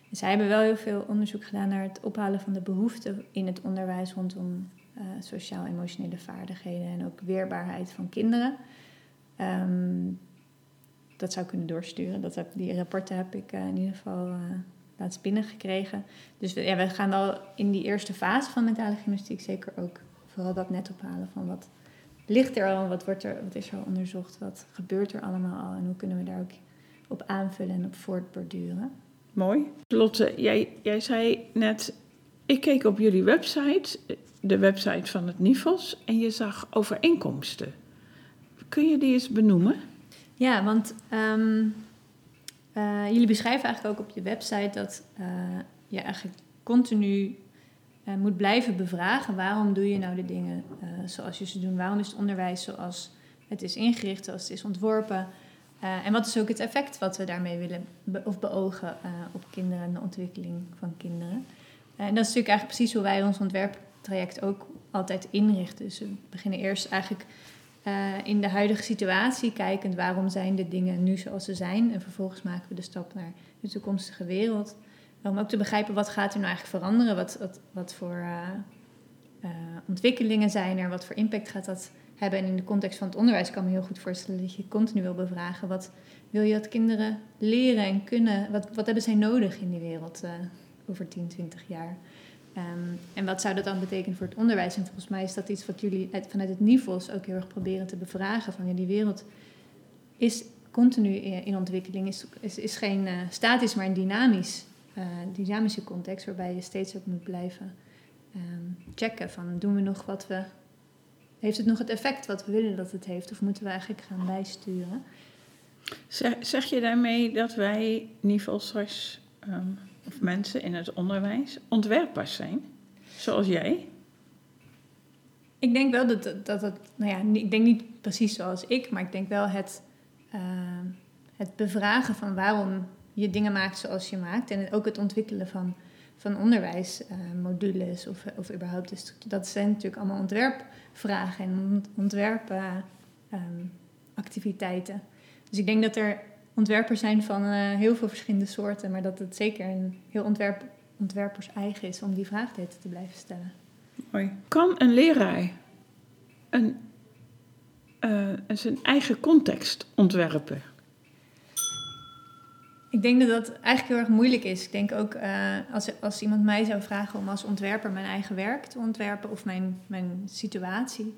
En zij hebben wel heel veel onderzoek gedaan naar het ophalen van de behoeften in het onderwijs rondom uh, sociaal-emotionele vaardigheden en ook weerbaarheid van kinderen. Um, dat zou kunnen doorsturen. Dat heb, die rapporten heb ik uh, in ieder geval uh, laatst binnengekregen. Dus we, ja, we gaan al in die eerste fase van mentale gymnastiek zeker ook vooral dat net ophalen van wat ligt er al, wat, wordt er, wat is er al onderzocht, wat gebeurt er allemaal al en hoe kunnen we daar ook op aanvullen en op voortborduren. Mooi. Lotte, jij, jij zei net, ik keek op jullie website, de website van het NIFOS, en je zag overeenkomsten. Kun je die eens benoemen? Ja, want um, uh, jullie beschrijven eigenlijk ook op je website dat uh, je eigenlijk continu uh, moet blijven bevragen waarom doe je nou de dingen zoals je ze doet. Waarom is het onderwijs zoals het is ingericht, zoals het is ontworpen. en wat is ook het effect wat we daarmee willen of beogen op kinderen en de ontwikkeling van kinderen. en dat is natuurlijk eigenlijk precies hoe wij ons ontwerptraject ook altijd inrichten. Dus we beginnen eerst eigenlijk uh, in de huidige situatie kijkend waarom zijn de dingen nu zoals ze zijn. En vervolgens maken we de stap naar de toekomstige wereld. Om ook te begrijpen wat gaat er nou eigenlijk veranderen. Wat, wat, wat voor uh, uh, ontwikkelingen zijn er. Wat voor impact gaat dat hebben. En in de context van het onderwijs kan ik me heel goed voorstellen dat je continu wil bevragen. Wat wil je dat kinderen leren en kunnen? Wat, wat hebben zij nodig in die wereld over 10, 20 jaar? Um, en wat zou dat dan betekenen voor het onderwijs? En volgens mij is dat iets wat jullie vanuit het NIVOS ook heel erg proberen te bevragen. Van ja, die wereld is continu in ontwikkeling, is, is, geen uh, statisch, maar een dynamisch, uh, dynamische context waarbij je steeds ook moet blijven um, checken van doen we nog wat we. Heeft het nog het effect wat we willen dat het heeft, of moeten we eigenlijk gaan bijsturen? Zeg, zeg je daarmee dat wij NIVOS um, of mensen in het onderwijs ontwerpers zijn, zoals jij? Ik denk wel dat dat, dat, nou ja, ik denk niet precies zoals ik, maar ik denk wel het, uh, het bevragen van waarom je dingen maakt zoals je maakt en ook het ontwikkelen van, van onderwijsmodules of, of überhaupt. Dus dat zijn natuurlijk allemaal ontwerpvragen en ontwerpactiviteiten. Uh, dus ik denk dat er ontwerpers zijn van uh, heel veel verschillende soorten, maar dat het zeker een heel ontwerp, ontwerpers eigen is om die vraag te blijven stellen. Mooi. Kan een leraar een, uh, zijn eigen context ontwerpen? Ik denk dat dat eigenlijk heel erg moeilijk is. Ik denk ook uh, als, als iemand mij zou vragen om als ontwerper mijn eigen werk te ontwerpen of mijn, mijn situatie,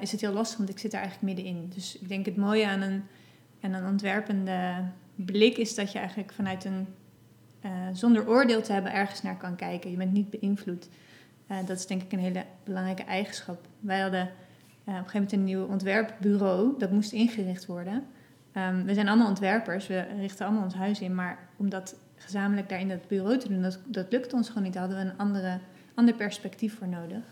is het heel lastig, want ik zit er eigenlijk middenin. Dus ik denk het mooie aan een en een ontwerpende blik is dat je eigenlijk vanuit een, uh, zonder oordeel te hebben, ergens naar kan kijken. Je bent niet beïnvloed. Uh, dat is denk ik een hele belangrijke eigenschap. Wij hadden uh, op een gegeven moment een nieuw ontwerpbureau, dat moest ingericht worden. Um, we zijn allemaal ontwerpers, we richten allemaal ons huis in, maar om dat gezamenlijk daar in dat bureau te doen, dat, dat lukt ons gewoon niet. Daar hadden we een andere, ander perspectief voor nodig.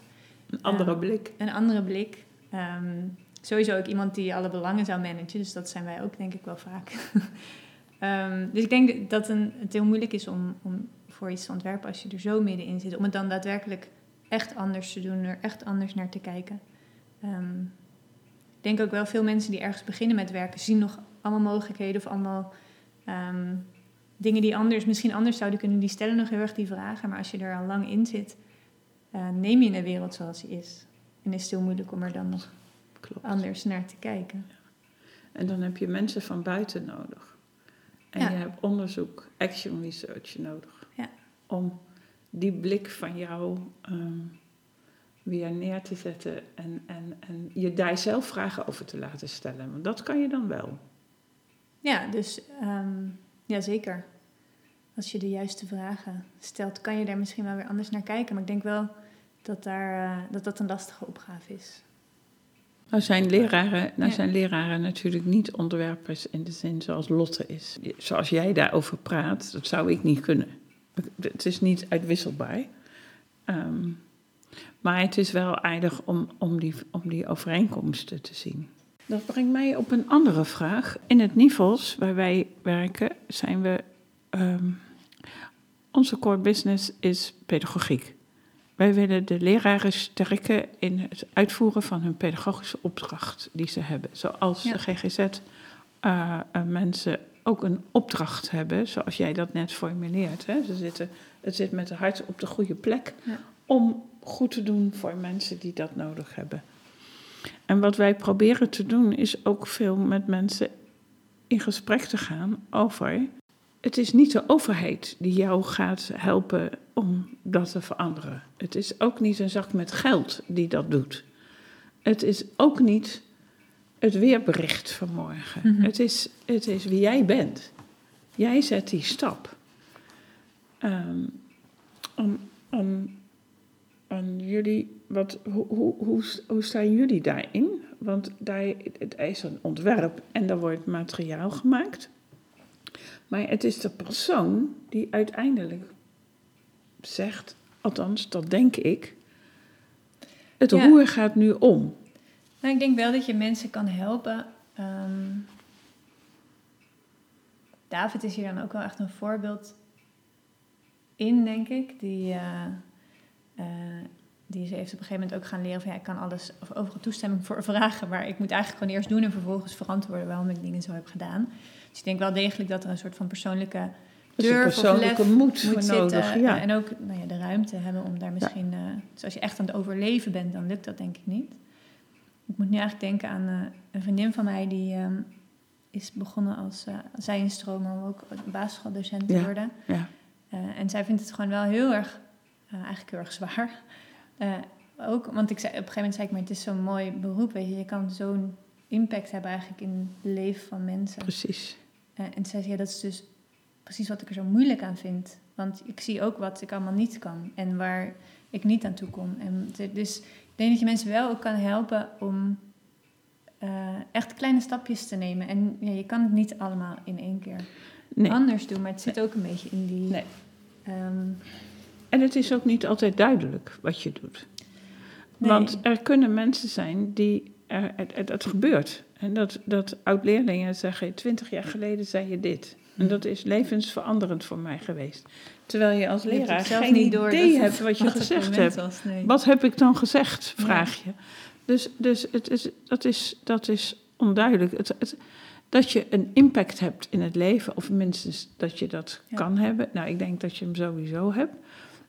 Een andere um, blik. Een andere blik. Um, sowieso ook iemand die alle belangen zou managen. Dus dat zijn wij ook, denk ik, wel vaak. um, (laughs) dus ik denk dat een, het heel moeilijk is om, om voor iets te ontwerpen als je er zo middenin zit. Om het dan daadwerkelijk echt anders te doen, er echt anders naar te kijken. Um, ik denk ook wel veel mensen die ergens beginnen met werken, zien nog allemaal mogelijkheden of allemaal um, dingen die anders, misschien anders zouden kunnen. Die stellen nog heel erg die vragen. Maar als je er al lang in zit, uh, neem je een wereld zoals die is. En is het heel moeilijk om er dan nog Klopt. anders naar te kijken. Ja. En dan heb je mensen van buiten nodig. En ja. je hebt onderzoek, action research nodig. Ja. Om die blik van jou um, weer neer te zetten en, en, en je daar zelf vragen over te laten stellen. Want dat kan je dan wel. Ja, dus um, ja, zeker. Als je de juiste vragen stelt, kan je daar misschien wel weer anders naar kijken. Maar ik denk wel dat daar, uh, dat, dat een lastige opgave is. Nou zijn, leraren, nou zijn leraren natuurlijk niet ontwerpers in de zin zoals Lotte is. Zoals jij daarover praat, dat zou ik niet kunnen. Het is niet uitwisselbaar. Um, Maar het is wel aardig om, om, die, om die overeenkomsten te zien. Dat brengt mij op een andere vraag. In het NIVOS, waar wij werken, zijn we. ehm, onze core business is pedagogiek. Wij willen de leraren sterken in het uitvoeren van hun pedagogische opdracht die ze hebben. Zoals Ja. de GGZ eh, eh, mensen ook een opdracht hebben, zoals jij dat net formuleert. Hè? Ze zitten, het zit met de hart op de goede plek Ja. om goed te doen voor mensen die dat nodig hebben. En wat wij proberen te doen is ook veel met mensen in gesprek te gaan over. Het is niet de overheid die jou gaat helpen om dat te veranderen. Het is ook niet een zak met geld die dat doet. Het is ook niet het weerbericht van morgen. Mhm. het, is, het is wie jij bent. Jij zet die stap. Ehm, om, om, jullie, wat, hoe, hoe, hoe, hoe staan jullie daarin? Want daar, het is een ontwerp en er wordt materiaal gemaakt. Maar het is de persoon die uiteindelijk zegt, althans dat denk ik, het Ja. roer gaat nu om. Nou, ik denk wel dat je mensen kan helpen. Ehm, David is hier dan ook wel echt een voorbeeld in, denk ik. Die, eh, eh, die ze heeft op een gegeven moment ook gaan leren van ja, ik kan alles of overal toestemming voor vragen, maar ik moet eigenlijk gewoon eerst doen en vervolgens verantwoorden waarom ik dingen zo heb gedaan. Dus ik denk wel degelijk dat er een soort van persoonlijke Er een durf of persoonlijke lef moed moet zitten. nodig. Ja. En ook nou ja, de ruimte hebben om daar misschien... eh, dus als je echt aan het overleven bent, dan lukt dat denk ik niet. Ik moet nu eigenlijk denken aan eh, een vriendin van mij... die ehm, is begonnen als uh, zijinstromer om ook basisschooldocent te Ja. worden. Ja. En zij vindt het gewoon wel heel erg... eigenlijk heel erg zwaar. (laughs) Ook, want ik zei, op een gegeven moment zei ik... maar het is zo'n mooi beroep, weet je. Je kan zo'n impact hebben eigenlijk in het leven van mensen. Precies. Eh, en zij zei, ja, dat is dus precies wat ik er zo moeilijk aan vind. Want ik zie ook wat ik allemaal niet kan en waar ik niet aan toe kom. En dus ik denk dat je mensen wel ook kan helpen om eh, echt kleine stapjes te nemen. En ja, je kan het niet allemaal in één keer Nee. anders doen, maar het zit ook een beetje in die... Nee. ehm, En het is ook niet altijd duidelijk wat je doet. Want er kunnen mensen zijn die. Er, het, het, het gebeurt. En dat, dat oud-leerlingen zeggen: twintig jaar geleden zei je dit. En dat is levensveranderend voor mij geweest. Terwijl je als leraar zelf geen niet door idee hebt wat je gezegd hebt. was, nee. Wat heb ik dan gezegd, vraag je. Dus, dus het is, dat, is, dat is onduidelijk. Het, het, dat je een impact hebt in het leven, of minstens dat je dat Ja. kan hebben. Nou, ik denk dat je hem sowieso hebt.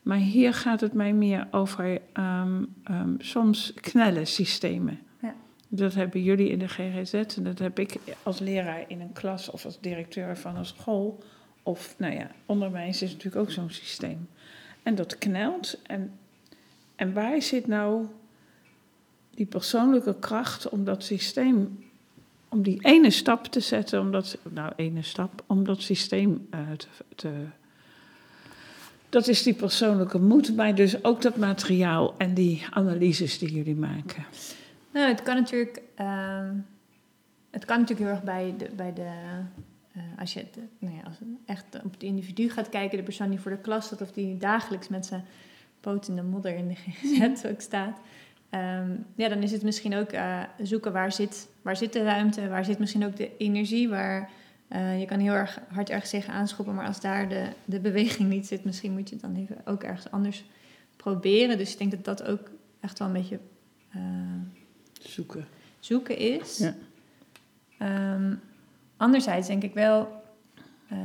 Maar hier gaat het mij meer over ehm, ehm, soms knellensystemen. Ja. Dat hebben jullie in de GGZ en dat heb ik als leraar in een klas of als directeur van een school. Of, nou ja, onderwijs is natuurlijk ook zo'n systeem. En dat knelt. En, en waar zit nou die persoonlijke kracht om dat systeem, om die ene stap te zetten, om dat, nou, ene stap, om dat systeem eh, te, te. Dat is die persoonlijke moed, maar dus ook dat materiaal en die analyses die jullie maken. Nou, het kan natuurlijk, ehm, het kan natuurlijk heel erg bij de, bij de eh, als je nou ja, als echt op het individu gaat kijken, de persoon die voor de klas staat of die dagelijks met zijn poot in de modder in de (laughs) GZ ook staat, ehm, ja, dan is het misschien ook eh, zoeken waar zit, waar zit de ruimte, waar zit misschien ook de energie, waar eh, je kan heel erg hard ergens tegen aanschoppen, maar als daar de, de beweging niet zit, misschien moet je het dan even ook ergens anders proberen. Dus ik denk dat dat ook echt wel een beetje Zoeken. zoeken is. Ja. Ehm, anderzijds denk ik wel eh,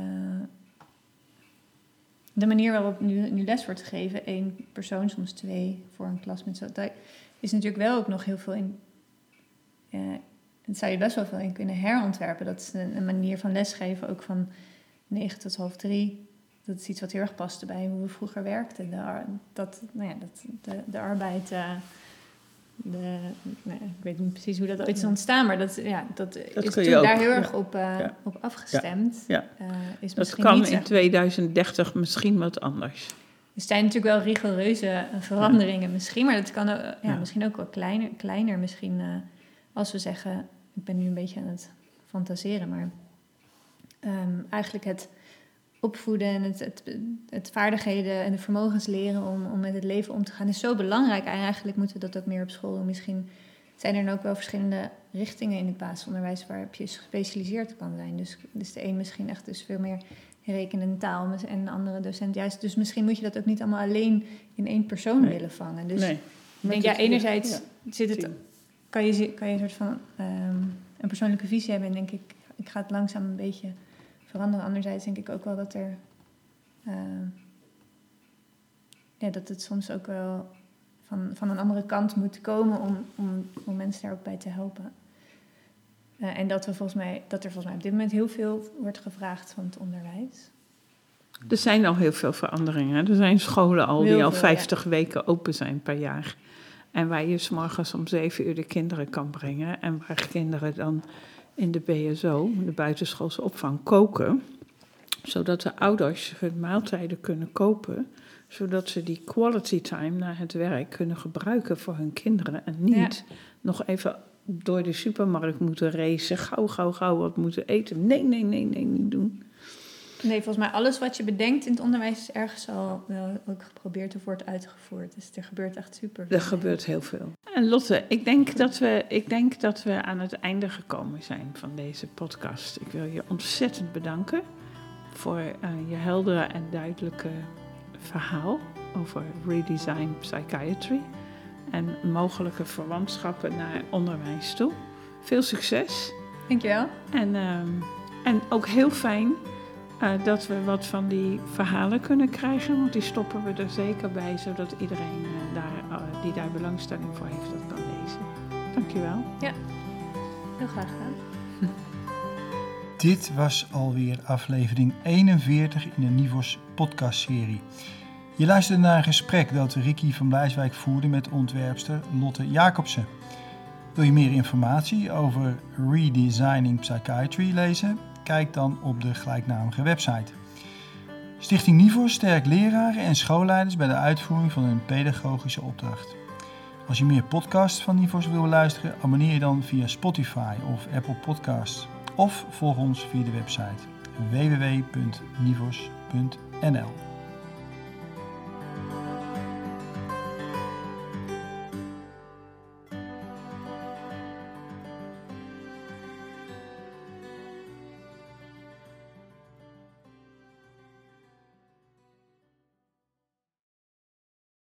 de manier waarop nu, nu les wordt gegeven, één persoon, soms twee voor een klas met zo, daar is natuurlijk wel ook nog heel veel in. het zou je best wel veel in kunnen herontwerpen. Dat is een, een manier van lesgeven, ook van negen tot half drie. Dat is iets wat heel erg paste bij hoe we vroeger werkten. De, dat, nou ja, dat, de, de arbeid. eh, de, nou ik weet niet precies hoe dat ooit is ontstaan, maar dat, ja, dat, is natuurlijk ook, daar heel ja. erg op, eh, Ja. op afgestemd. Ja. Eh, is Dat misschien kan niet in echt- 2030 misschien wat anders. Er zijn natuurlijk wel rigoureuze veranderingen misschien, maar dat kan ook, ja, misschien ook wel kleiner. kleiner misschien eh, als we zeggen, ik ben nu een beetje aan het fantaseren, maar ehm, eigenlijk het opvoeden en het, het, het vaardigheden en de vermogens leren om, om met het leven om te gaan is zo belangrijk. En eigenlijk moeten we dat ook meer op school doen. Misschien zijn er dan ook wel verschillende richtingen in het basisonderwijs waarop je gespecialiseerd kan zijn. Dus, dus de een misschien echt dus veel meer rekenen en taal en de andere docent juist. Dus misschien moet je dat ook niet allemaal alleen in één persoon Nee. willen vangen. Dus nee. ik denk, ja, enerzijds zit het, kan, je, kan je een soort van ehm, een persoonlijke visie hebben en denk ik, ik ga het langzaam een beetje veranderen. Anderzijds denk ik ook wel dat er, ehm, ja, dat het soms ook wel van, van een andere kant moet komen om, om, om mensen daar ook bij te helpen. Eh, en dat, we volgens mij, dat er volgens mij op dit moment heel veel wordt gevraagd van het onderwijs. Er zijn al heel veel veranderingen. Er zijn scholen al die al veel, 50 weken open zijn per jaar. En waar je 's morgens om 7 uur de kinderen kan brengen. En waar kinderen dan in de BSO, de buitenschoolse opvang, koken. Zodat de ouders hun maaltijden kunnen kopen. Zodat ze die quality time na het werk kunnen gebruiken voor hun kinderen. En niet nog even door de supermarkt moeten racen. Gauw, gauw, gauw wat moeten eten. Nee, nee, nee, nee, niet doen. Nee, volgens mij alles wat je bedenkt in het onderwijs is ergens al wel ook geprobeerd of wordt uitgevoerd. Dus er gebeurt echt super veel. Er gebeurt heel veel. En Lotte, ik denk, dat we, ik denk dat we aan het einde gekomen zijn van deze podcast. Ik wil je ontzettend bedanken voor eh, je heldere en duidelijke verhaal over redesign psychiatry en mogelijke verwantschappen naar onderwijs toe. Veel succes Dankjewel. en, ehm, en ook heel fijn eh, dat we wat van die verhalen kunnen krijgen, want die stoppen we er zeker bij, zodat iedereen eh, daar, eh, die daar belangstelling voor heeft, dat kan lezen. Dankjewel. Heel graag gedaan. (laughs) Dit was alweer aflevering 41 in de Nivos podcastserie. Je luisterde naar een gesprek dat Ricky van Blijswijk voerde met ontwerpster Lotte Jacobsen. Wil je meer informatie over redesigning psychiatry lezen? Kijk dan op de gelijknamige website. Stichting Nivos sterkt leraren en schoolleiders bij de uitvoering van hun pedagogische opdracht. Als je meer podcasts van Nivos wil luisteren, abonneer je dan via Spotify of Apple Podcasts. Of volg ons via de website www.nivos.nl.